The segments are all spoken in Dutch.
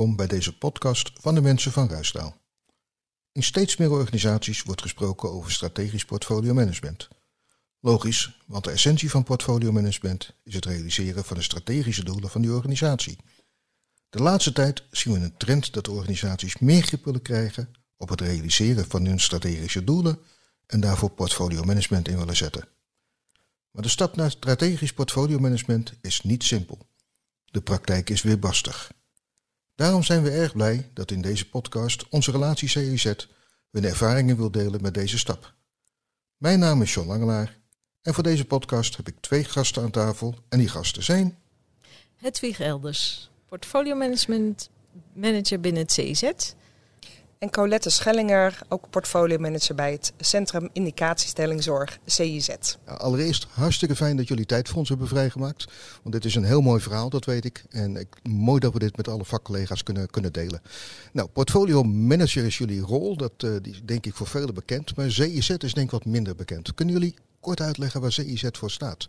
Welkom bij deze podcast van de mensen van Ruisdaal. In steeds meer organisaties wordt gesproken over strategisch portfolio management. Logisch, want de essentie van portfolio management is het realiseren van de strategische doelen van die organisatie. De laatste tijd zien we een trend dat organisaties meer grip willen krijgen op het realiseren van hun strategische doelen en daarvoor portfolio management in willen zetten. Maar de stap naar strategisch portfolio management is niet simpel. De praktijk is weerbarstig. Daarom zijn we erg blij dat in deze podcast onze relatie CEZ hun ervaringen wil delen met deze stap. Mijn naam is John Langelaar en voor deze podcast heb ik twee gasten aan tafel en die gasten zijn... Hedwig Elders, portfolio management manager binnen het CEZ en Colette Schellinger, ook portfolio-manager bij het Centrum Indicatiestellingzorg CIZ. allereerst hartstikke fijn dat jullie tijd voor ons hebben vrijgemaakt. Want dit is een heel mooi verhaal, dat weet ik. En ik, mooi dat we dit met alle vakcollega's kunnen, kunnen delen. Nou, portfolio-manager is jullie rol. Dat uh, die is denk ik voor velen bekend. Maar CIZ is denk ik wat minder bekend. Kunnen jullie kort uitleggen waar CIZ voor staat?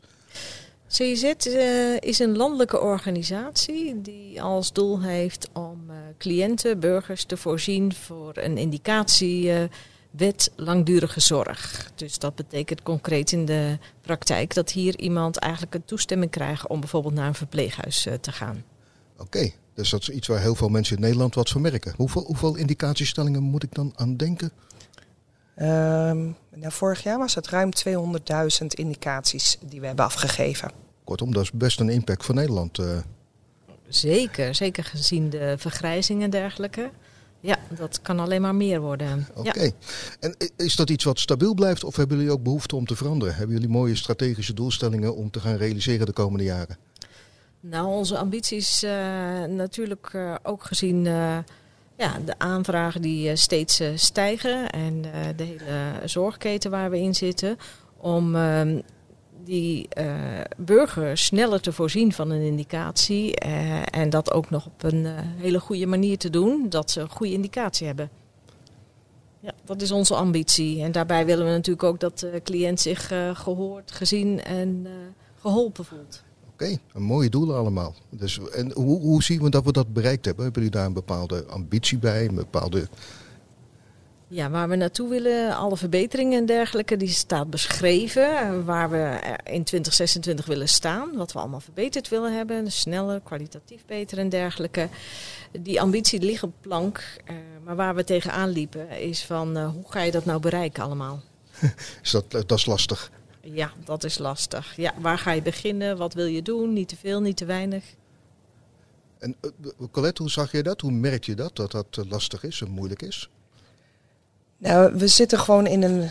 CIZ uh, is een landelijke organisatie die als doel heeft om uh, cliënten, burgers te voorzien voor een indicatiewet langdurige zorg. Dus dat betekent concreet in de praktijk dat hier iemand eigenlijk een toestemming krijgt om bijvoorbeeld naar een verpleeghuis te gaan. Oké, dus dat is iets waar heel veel mensen in Nederland wat van merken. Hoeveel, hoeveel indicatiestellingen moet ik dan aan denken? Um, nou, vorig jaar was het ruim 200.000 indicaties die we hebben afgegeven. Kortom, dat is best een impact voor Nederland. Uh. Zeker, zeker gezien de vergrijzing en dergelijke. Ja, dat kan alleen maar meer worden. Oké. Ja. En is dat iets wat stabiel blijft of hebben jullie ook behoefte om te veranderen? Hebben jullie mooie strategische doelstellingen om te gaan realiseren de komende jaren? Nou, onze ambities uh, natuurlijk uh, ook gezien ja, de aanvragen die uh, steeds uh, stijgen en uh, de hele zorgketen waar we in zitten, om ehm, die burger sneller te voorzien van een indicatie en dat ook nog op een hele goede manier te doen, dat ze een goede indicatie hebben. Ja, dat is onze ambitie. En daarbij willen we natuurlijk ook dat de cliënt zich gehoord, gezien en geholpen voelt. Oké, okay, mooie doelen allemaal. Dus, en hoe, hoe zien we dat we dat bereikt hebben? Hebben jullie daar een bepaalde ambitie bij? Een bepaalde... Ja, waar we naartoe willen, alle verbeteringen en dergelijke, die staat beschreven. Waar we in 2026 willen staan, wat we allemaal verbeterd willen hebben. Sneller, kwalitatief beter en dergelijke. Die ambitie ligt op plank. Uh, maar waar we tegenaan liepen is van, uh, hoe ga je dat nou bereiken allemaal? is dat, dat is lastig. Ja, dat is lastig. Ja, waar ga je beginnen? Wat wil je doen? Niet te veel, niet te weinig. En uh, Colette, hoe zag je dat? Hoe merk je dat, dat dat lastig is en moeilijk is? Nou, we zitten gewoon in een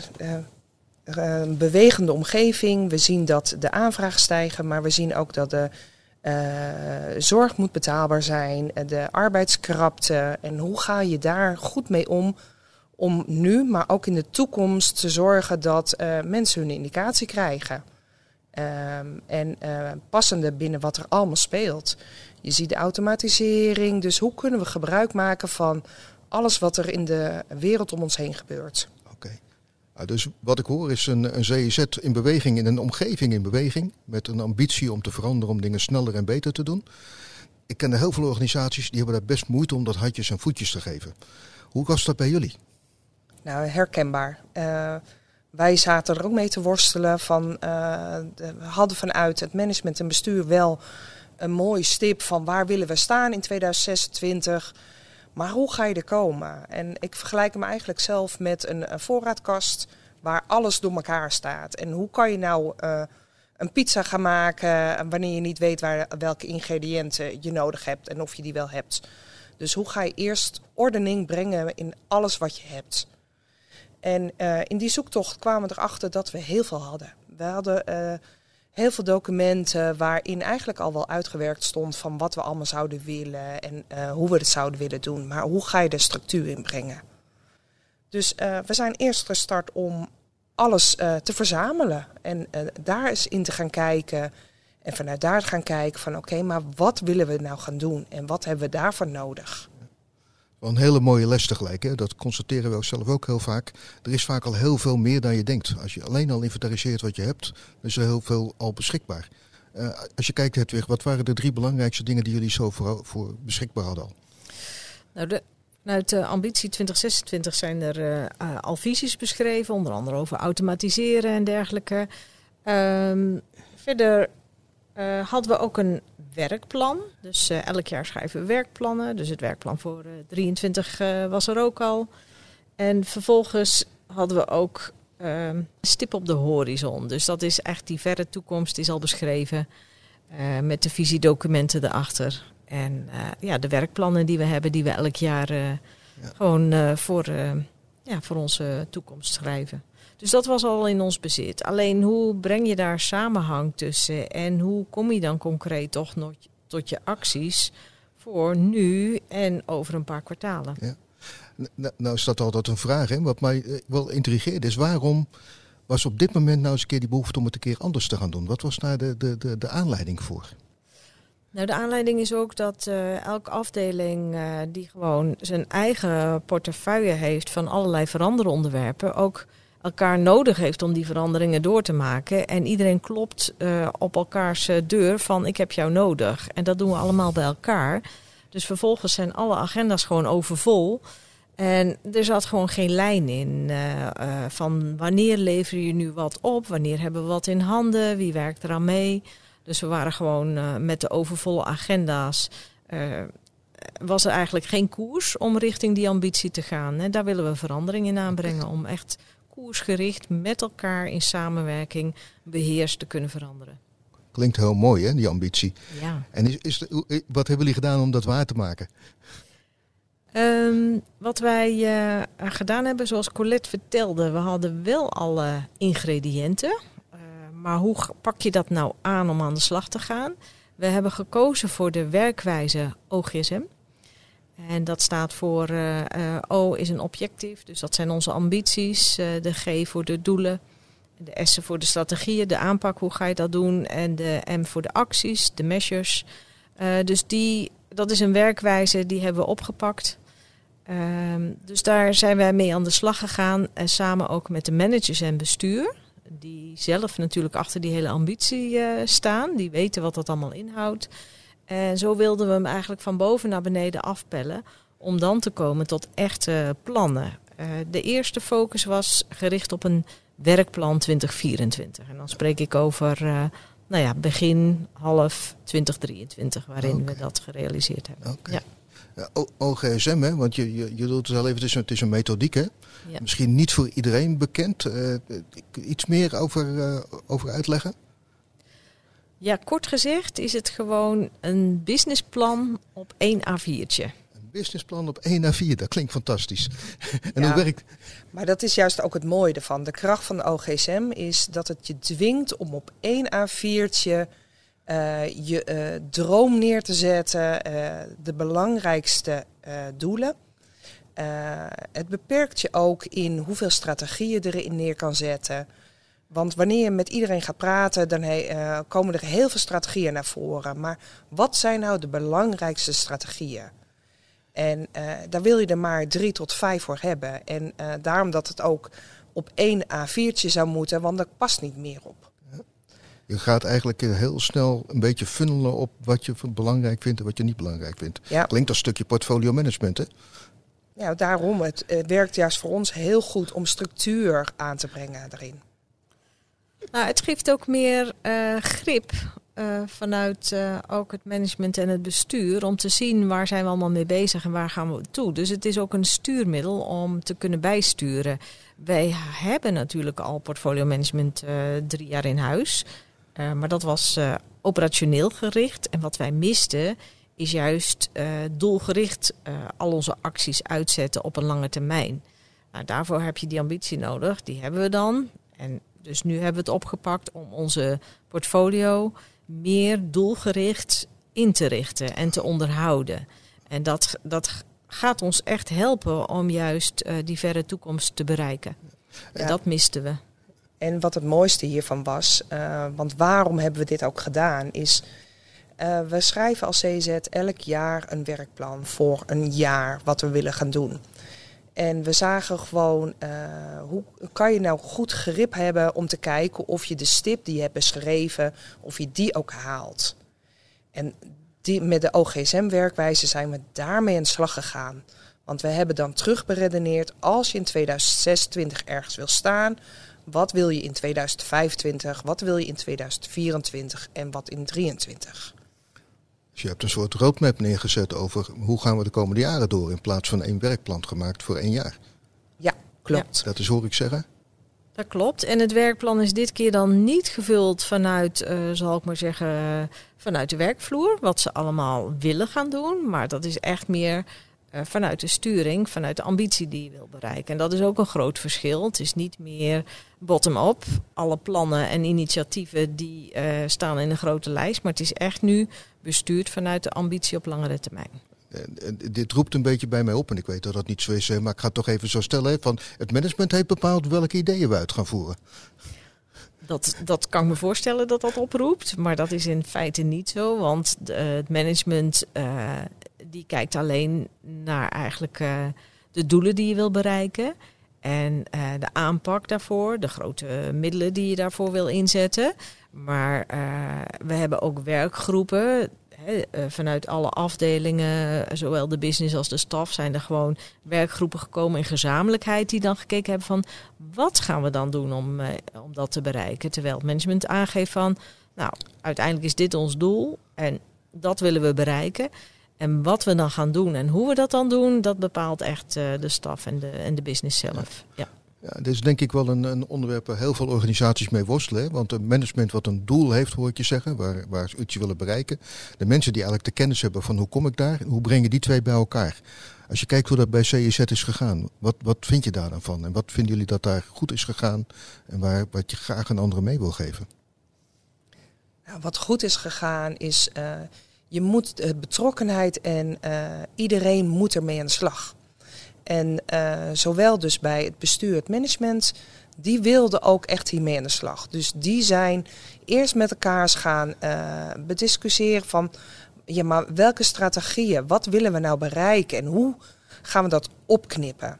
uh, bewegende omgeving. We zien dat de aanvraag stijgen, maar we zien ook dat de uh, zorg moet betaalbaar zijn, de arbeidskrapte. En hoe ga je daar goed mee om om nu, maar ook in de toekomst te zorgen dat uh, mensen hun indicatie krijgen. Um, en uh, passende binnen wat er allemaal speelt. Je ziet de automatisering, dus hoe kunnen we gebruik maken van alles wat er in de wereld om ons heen gebeurt. Oké. Nou, dus wat ik hoor is een, een CEZ in beweging, in een omgeving in beweging, met een ambitie om te veranderen, om dingen sneller en beter te doen. Ik ken heel veel organisaties die hebben daar best moeite om dat handjes en voetjes te geven. Hoe was dat bij jullie? Nou, herkenbaar. Uh, wij zaten er ook mee te worstelen. Van, de, we hadden vanuit het management en bestuur wel een mooi stip van waar willen we staan in 2026. Maar hoe ga je er komen? En ik vergelijk hem eigenlijk zelf met een, voorraadkast waar alles door elkaar staat. En hoe kan je nou uh, een pizza gaan maken wanneer je niet weet waar, welke ingrediënten je nodig hebt en of je die wel hebt. Dus hoe ga je eerst ordening brengen in alles wat je hebt? En uh, in die zoektocht kwamen we erachter dat we heel veel hadden. We hadden uh, heel veel documenten waarin eigenlijk al wel uitgewerkt stond van wat we allemaal zouden willen en uh, hoe we het zouden willen doen. Maar hoe ga je de structuur inbrengen? Dus we zijn eerst gestart om alles te verzamelen en daar eens in te gaan kijken. En vanuit daar gaan kijken van oké, maar wat willen we nou gaan doen en wat hebben we daarvoor nodig? Een hele mooie les tegelijk. Hè? Dat constateren we zelf ook heel vaak. Er is vaak al heel veel meer dan je denkt. Als je alleen al inventariseert wat je hebt, is er heel veel al beschikbaar. als je kijkt, Hedwig, wat waren de drie belangrijkste dingen die jullie zo voor, voor beschikbaar hadden al? Nou, de, de ambitie 2026 zijn er al visies beschreven, onder andere over automatiseren en dergelijke. Ehm, verder hadden we ook een werkplan. Dus elk jaar schrijven we werkplannen. Dus het werkplan voor 23 was er ook al. En vervolgens hadden we ook uh, stip op de horizon. Dus dat is echt die verre toekomst is al beschreven. Uh, met de visiedocumenten erachter. En uh, ja, de werkplannen die we hebben, die we elk jaar eh, ja. gewoon voor, ja, voor onze toekomst schrijven. Dus dat was al in ons bezit. Alleen hoe breng je daar samenhang tussen en hoe kom je dan concreet toch nog tot je acties voor nu en over een paar kwartalen? Ja. Nou, nou is dat altijd een vraag. Hè? Wat mij eh, wel intrigeert is waarom was op dit moment nou eens een keer die behoefte om het een keer anders te gaan doen? Wat was daar de, de, de, de aanleiding voor? Nou, de aanleiding is ook dat uh, elke afdeling uh, die gewoon zijn eigen portefeuille heeft van allerlei veranderonderwerpen, ook elkaar nodig heeft om die veranderingen door te maken. En iedereen klopt uh, op elkaars deur van ik heb jou nodig. En dat doen we allemaal bij elkaar. Dus vervolgens zijn alle agenda's gewoon overvol. En er zat gewoon geen lijn in uh, van wanneer lever je nu wat op, wanneer hebben we wat in handen, wie werkt eraan mee. Dus we waren gewoon met de overvolle agenda's. was er eigenlijk geen koers om richting die ambitie te gaan. En daar willen we verandering in aanbrengen om echt koersgericht met elkaar in samenwerking beheers te kunnen veranderen. Klinkt heel mooi, hè, die ambitie. Ja. En is, is, wat hebben jullie gedaan om dat waar te maken? Um, wat wij uh, gedaan hebben, zoals Colette vertelde, we hadden wel alle ingrediënten. Uh, maar hoe pak je dat nou aan om aan de slag te gaan? We hebben gekozen voor de werkwijze OGSM. En dat staat voor uh, O is een objectief, dus dat zijn onze ambities. de G voor de doelen. De S voor de strategieën, de aanpak, hoe ga je dat doen? En de M voor de acties, de measures. dus die, dat is een werkwijze die hebben we opgepakt. Um, dus daar zijn wij mee aan de slag gegaan. En samen ook met de managers en bestuur. Die zelf natuurlijk achter die hele ambitie staan. Die weten wat dat allemaal inhoudt. En zo wilden we hem eigenlijk van boven naar beneden afpellen. Om dan te komen tot echte plannen. Uh, de eerste focus was gericht op een werkplan 2024. En dan spreek ik over uh, nou ja, begin half 2023, waarin okay. we dat gerealiseerd hebben. Okay. Ja. OGSM, hè? want je, je, je doet het al even, het is een, het is een methodiek. Hè? Ja. Misschien niet voor iedereen bekend. Uh, iets meer over, uh, over uitleggen? Ja, kort gezegd is het gewoon een businessplan op één A4'tje. Een businessplan op één A4, dat klinkt fantastisch. en ja, hoe werkt... Maar dat is juist ook het mooie ervan. De kracht van de OGSM is dat het je dwingt om op één A4'tje uh, je uh, droom neer te zetten, uh, de belangrijkste doelen. het beperkt je ook in hoeveel strategieën je erin neer kan zetten. Want wanneer je met iedereen gaat praten, dan he, komen er heel veel strategieën naar voren. Maar wat zijn nou de belangrijkste strategieën? En daar wil je er maar drie tot vijf voor hebben. En daarom dat het ook op één A4'tje zou moeten, want dat past niet meer op. Je gaat eigenlijk heel snel een beetje funnelen op wat je belangrijk vindt en wat je niet belangrijk vindt. Ja. Klinkt als stukje portfolio management, hè? Ja, daarom. Het, het werkt juist voor ons heel goed om structuur aan te brengen daarin. Nou, het geeft ook meer uh, grip uh, vanuit uh, ook het management en het bestuur om te zien waar zijn we allemaal mee bezig en waar gaan we toe. Dus het is ook een stuurmiddel om te kunnen bijsturen. Wij hebben natuurlijk al portfolio management drie jaar in huis. Maar dat was operationeel gericht. En wat wij misten is juist doelgericht al onze acties uitzetten op een lange termijn. Nou, daarvoor heb je die ambitie nodig. Die hebben we dan. En dus nu hebben we het opgepakt om onze portfolio meer doelgericht in te richten en te onderhouden. En dat, dat gaat ons echt helpen om juist die verre toekomst te bereiken. Ja. En dat misten we. En wat het mooiste hiervan was, uh, want waarom hebben we dit ook gedaan, is uh, we schrijven als CZ elk jaar een werkplan voor een jaar wat we willen gaan doen. En we zagen gewoon uh, hoe kan je nou goed grip hebben om te kijken of je de stip die je hebt beschreven, of je die ook haalt. En die, met de OGSM-werkwijze zijn we daarmee aan de slag gegaan. Want we hebben dan terugberedeneerd, als je in 2026 ergens wil staan, wat wil je in 2025, wat wil je in 2024 en wat in 2023. Dus je hebt een soort roadmap neergezet over hoe gaan we de komende jaren door in plaats van één werkplan gemaakt voor één jaar. Ja, klopt. Dat is hoor ik zeggen. Dat klopt. En het werkplan is dit keer dan niet gevuld vanuit, uh, zal ik maar zeggen, vanuit de werkvloer. Wat ze allemaal willen gaan doen. Maar dat is echt meer uh, vanuit de sturing, vanuit de ambitie die je wil bereiken. En dat is ook een groot verschil. Het is niet meer bottom-up. Alle plannen en initiatieven die uh, staan in een grote lijst. Maar het is echt nu bestuurd vanuit de ambitie op langere termijn. Dit roept een beetje bij mij op, en ik weet dat dat niet zo is, maar ik ga het toch even zo stellen. Van het management heeft bepaald welke ideeën we uit gaan voeren. Dat, dat kan ik me voorstellen dat dat oproept, maar dat is in feite niet zo, want de, het management uh, die kijkt alleen naar eigenlijk uh, de doelen die je wil bereiken en de aanpak daarvoor, de grote middelen die je daarvoor wil inzetten. Maar we hebben ook werkgroepen eh, vanuit alle afdelingen, zowel de business als de staf, zijn er gewoon werkgroepen gekomen in gezamenlijkheid die dan gekeken hebben van wat gaan we dan doen om, uh, om dat te bereiken. Terwijl het management aangeeft van, nou, uiteindelijk is dit ons doel en dat willen we bereiken. En wat we dan gaan doen en hoe we dat dan doen, dat bepaalt echt de staf en de, en de business zelf. ja. Ja, dit is denk ik wel een, een onderwerp waar heel veel organisaties mee worstelen. Want een management wat een doel heeft, hoor ik je zeggen, waar, waar ze iets willen bereiken. De mensen die eigenlijk de kennis hebben van hoe kom ik daar, hoe breng je die twee bij elkaar. Als je kijkt hoe dat bij CEZ is gegaan, wat, wat vind je daar dan van? En wat vinden jullie dat daar goed is gegaan en waar, wat je graag een andere mee wil geven? Nou, wat goed is gegaan is, uh, je moet de betrokkenheid en uh, iedereen moet ermee aan de slag. En uh, zowel dus bij het bestuur, het management, die wilden ook echt hiermee aan de slag. Dus die zijn eerst met elkaar gaan uh, bediscussiëren van, ja maar welke strategieën, wat willen we nou bereiken en hoe gaan we dat opknippen?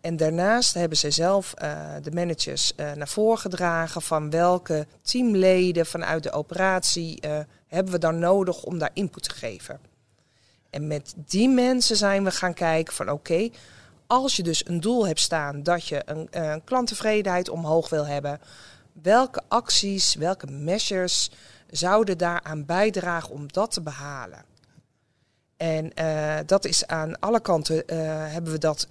En daarnaast hebben ze zelf uh, de managers naar voren gedragen van welke teamleden vanuit de operatie hebben we dan nodig om daar input te geven. En met die mensen zijn we gaan kijken van oké, als je dus een doel hebt staan dat je een, een klanttevredenheid omhoog wil hebben, welke acties, welke measures zouden daaraan bijdragen om dat te behalen? En uh, dat is aan alle kanten uh, hebben we dat,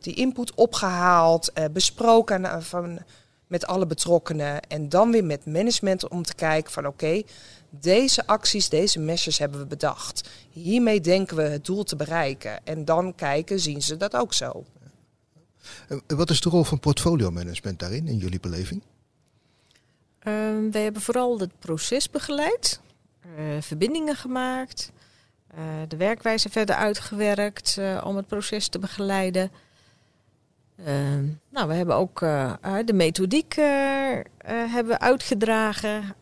die input opgehaald, besproken van, met alle betrokkenen. En dan weer met management om te kijken van oké, deze acties, deze measures hebben we bedacht. Hiermee denken we het doel te bereiken. En dan kijken, zien ze dat ook zo. En wat is de rol van portfolio management daarin, in jullie beleving? Uh, wij hebben vooral het proces begeleid, uh, verbindingen gemaakt, uh, de werkwijze verder uitgewerkt uh, om het proces te begeleiden. Ehm, nou, we hebben ook uh, de methodiek uh, hebben uitgedragen,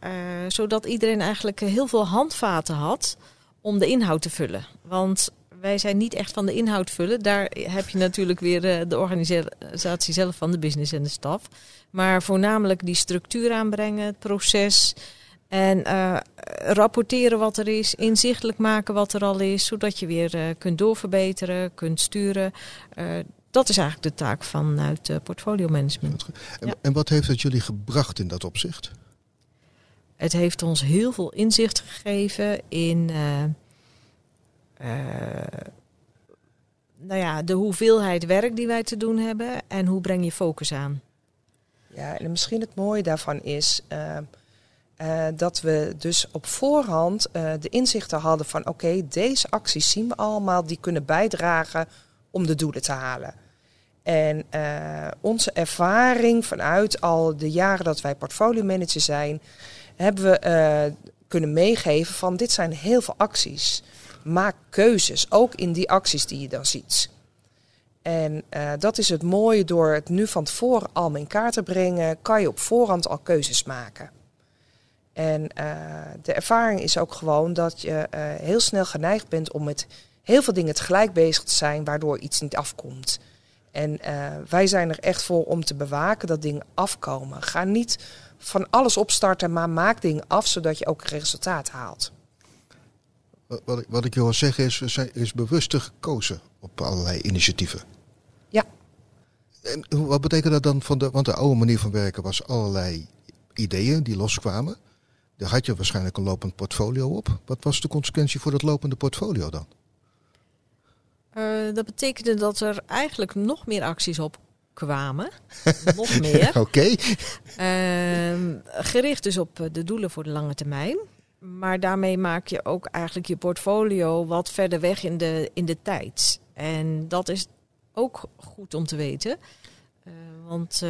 zodat iedereen eigenlijk heel veel handvaten had om de inhoud te vullen. Want wij zijn niet echt van de inhoud vullen. Daar heb je natuurlijk weer de organisatie zelf van de business en de staf. Maar voornamelijk die structuur aanbrengen, het proces. En rapporteren wat er is, inzichtelijk maken wat er al is, zodat je weer kunt doorverbeteren, kunt sturen dat is eigenlijk de taak vanuit uh, portfolio management. En, ja. en, wat heeft het jullie gebracht in dat opzicht? Het heeft ons heel veel inzicht gegeven in uh, uh, nou ja, de hoeveelheid werk die wij te doen hebben en hoe breng je focus aan. Ja, en misschien het mooie daarvan is dat we dus op voorhand de inzichten hadden van oké, okay, deze acties zien we allemaal, die kunnen bijdragen om de doelen te halen. En uh, onze ervaring vanuit al de jaren dat wij portfolio manager zijn, hebben we uh, kunnen meegeven van dit zijn heel veel acties. Maak keuzes, ook in die acties die je dan ziet. En uh, dat is het mooie door het nu van tevoren al in kaart te brengen, kan je op voorhand al keuzes maken. En de ervaring is ook gewoon dat je heel snel geneigd bent om met heel veel dingen tegelijk bezig te zijn, waardoor iets niet afkomt. En uh, wij zijn er echt voor om te bewaken dat dingen afkomen. Ga niet van alles opstarten, maar maak dingen af zodat je ook resultaat haalt. Wat ik, wat ik je wil zeggen is, er zijn- is bewuster gekozen op allerlei initiatieven. Ja. En wat betekent dat dan? Van de, want de oude manier van werken was allerlei ideeën die loskwamen. Daar had je waarschijnlijk een lopend portfolio op. Wat was de consequentie voor dat lopende portfolio dan? Eh, dat betekende dat er eigenlijk nog meer acties op kwamen. nog meer. Oké. Ehm, gericht dus op eh, de doelen voor de lange termijn. Maar daarmee maak je ook eigenlijk je portfolio wat verder weg in de, in de tijd. En dat is ook goed om te weten. Eh, want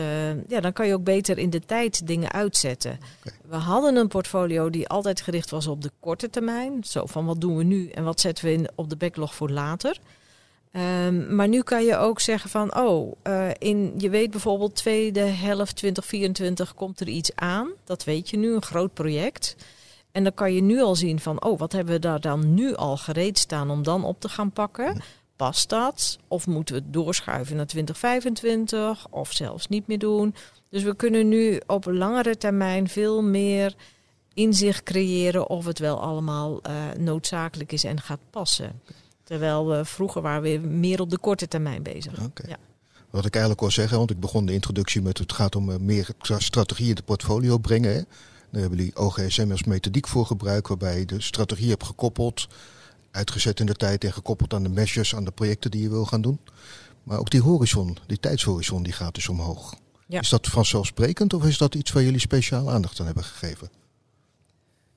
ja, dan kan je ook beter in de tijd dingen uitzetten. We hadden een portfolio die altijd gericht was op de korte termijn. Zo van wat doen we nu en wat zetten we in, op de backlog voor later. Ehm, maar nu kan je ook zeggen van, oh, eh, in, je weet bijvoorbeeld tweede helft 2024 komt er iets aan. Dat weet je nu, een groot project. En dan kan je nu al zien van, oh, wat hebben we daar dan nu al gereed staan om dan op te gaan pakken? Past dat? Of moeten we het doorschuiven naar 2025? Of zelfs niet meer doen? Dus we kunnen nu op langere termijn veel meer inzicht creëren of het wel allemaal eh, noodzakelijk is en gaat passen. Terwijl we vroeger waren we meer op de korte termijn bezig. Ja. Wat ik eigenlijk wil zeggen, want ik begon de introductie met het gaat om eh, meer stra- strategie in het portfolio brengen. Hè. Daar hebben jullie OGSM als methodiek voor gebruikt, waarbij je de strategie hebt gekoppeld, uitgezet in de tijd en gekoppeld aan de measures, aan de projecten die je wil gaan doen. Maar ook die horizon, die tijdshorizon, die gaat dus omhoog. Ja. Is dat vanzelfsprekend of is dat iets waar jullie speciaal aandacht aan hebben gegeven?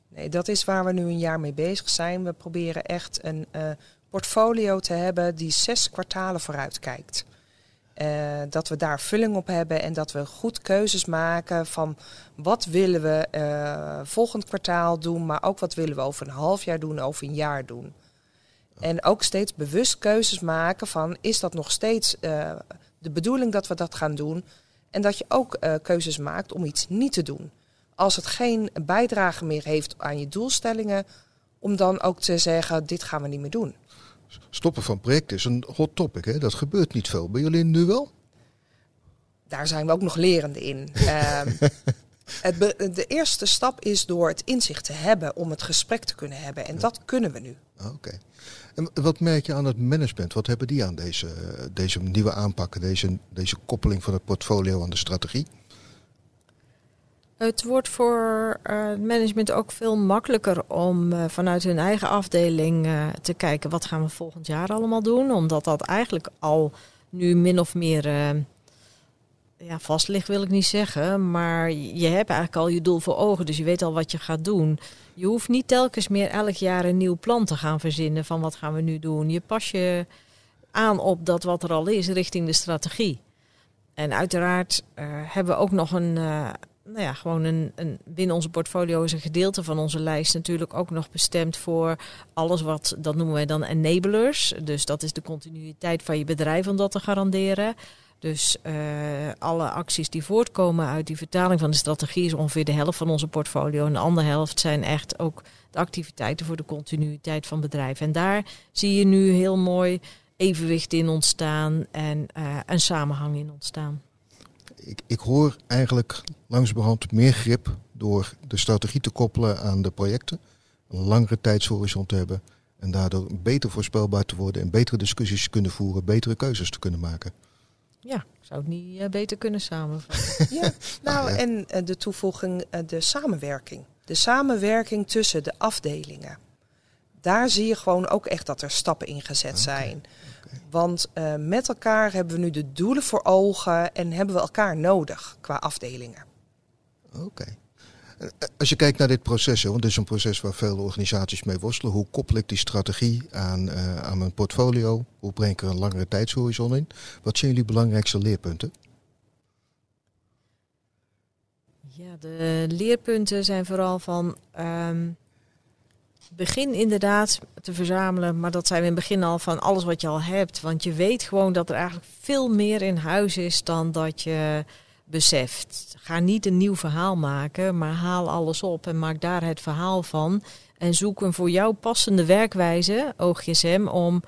Nee, dat is waar we nu een jaar mee bezig zijn. We proberen echt een eh, portfolio te hebben die zes kwartalen vooruit kijkt. Eh, dat we daar vulling op hebben en dat we goed keuzes maken van wat willen we eh, volgend kwartaal doen, maar ook wat willen we over een half jaar doen, over een jaar doen. En ook steeds bewust keuzes maken van is dat nog steeds eh, de bedoeling dat we dat gaan doen. En dat je ook keuzes maakt om iets niet te doen. Als het geen bijdrage meer heeft aan je doelstellingen, om dan ook te zeggen dit gaan we niet meer doen. Stoppen van projecten is een hot topic, hè? dat gebeurt niet veel. Bij jullie nu wel? daar zijn we ook nog lerende in. Ehm, het de eerste stap is door het inzicht te hebben om het gesprek te kunnen hebben. En dat kunnen we nu. Ah, Oké. En wat merk je aan het management? Wat hebben die aan deze, deze nieuwe aanpakken, deze, deze koppeling van het portfolio aan de strategie? Het wordt voor eh, het management ook veel makkelijker om eh, vanuit hun eigen afdeling eh, te kijken wat gaan we volgend jaar allemaal doen. Omdat dat eigenlijk al nu min of meer ja, vast ligt, wil ik niet zeggen. Maar je hebt eigenlijk al je doel voor ogen, dus je weet al wat je gaat doen. Je hoeft niet telkens meer elk jaar een nieuw plan te gaan verzinnen van wat gaan we nu doen. Je pas je aan op dat wat er al is richting de strategie. En uiteraard hebben we ook nog een, nou ja, gewoon een, een, binnen onze portfolio is een gedeelte van onze lijst natuurlijk ook nog bestemd voor alles wat, dat noemen wij dan enablers. Dus dat is de continuïteit van je bedrijf om dat te garanderen. Dus eh, alle acties die voortkomen uit die vertaling van de strategie is ongeveer de helft van onze portfolio. En de andere helft zijn echt ook de activiteiten voor de continuïteit van bedrijven. En daar zie je nu heel mooi evenwicht in ontstaan en eh, een samenhang in ontstaan. Ik, ik hoor eigenlijk langzamerhand meer grip door de strategie te koppelen aan de projecten. Een langere tijdshorizon te hebben. En daardoor beter voorspelbaar te worden en betere discussies te kunnen voeren, betere keuzes te kunnen maken. Ja, ik zou het niet eh, beter kunnen samenvatten. Ja, nou ja. en eh, de toevoeging, eh, de samenwerking. De samenwerking tussen de afdelingen. Daar zie je gewoon ook echt dat er stappen in gezet zijn. Want eh, met elkaar hebben we nu de doelen voor ogen en hebben we elkaar nodig qua afdelingen. Oké. Eh, Als je kijkt naar dit proces, want dit is een proces waar veel organisaties mee worstelen. Hoe koppel ik die strategie aan, eh, aan mijn portfolio? Hoe breng ik er een langere tijdshorizon in? Wat zijn jullie belangrijkste leerpunten? Ja, de leerpunten zijn vooral van ehm, begin inderdaad te verzamelen, maar dat zijn we in het begin al van alles wat je al hebt. Want je weet gewoon dat er eigenlijk veel meer in huis is dan dat je beseft. Ga niet een nieuw verhaal maken, maar haal alles op en maak daar het verhaal van. En zoek een voor jou passende werkwijze, OGSM, om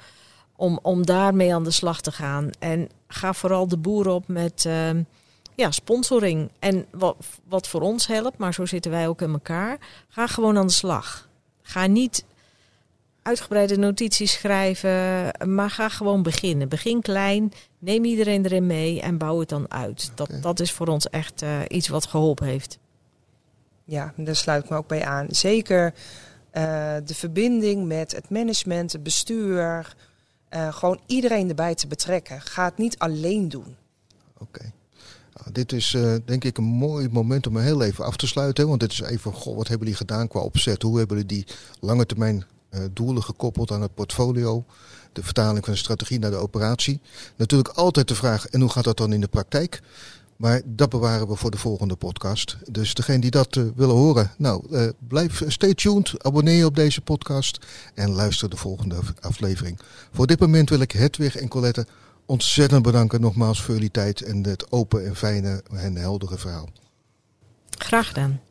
om, om daarmee aan de slag te gaan. En ga vooral de boer op met ehm, ja, sponsoring. En wat, wat voor ons helpt, maar zo zitten wij ook in elkaar. Ga gewoon aan de slag. Ga niet uitgebreide notities schrijven, maar ga gewoon beginnen. Begin klein, neem iedereen erin mee en bouw het dan uit. Dat, dat is voor ons echt uh, iets wat geholpen heeft. Ja, daar sluit ik me ook bij aan. Zeker uh, de verbinding met het management, het bestuur, uh, gewoon iedereen erbij te betrekken. Ga het niet alleen doen. Oké. Dit is uh, denk ik een mooi moment om heel even af te sluiten. Want dit is even, goh, wat hebben jullie gedaan qua opzet? Hoe hebben jullie die lange termijn uh, doelen gekoppeld aan het portfolio? De vertaling van de strategie naar de operatie. Natuurlijk altijd de vraag, en hoe gaat dat dan in de praktijk? Maar dat bewaren we voor de volgende podcast. Dus degene die dat uh, willen horen, nou, blijf stay tuned, abonneer je op deze podcast en luister de volgende aflevering. Voor dit moment wil ik Hedwig en Colette ontzettend bedanken nogmaals voor jullie tijd en het open en fijne en heldere verhaal. Graag gedaan.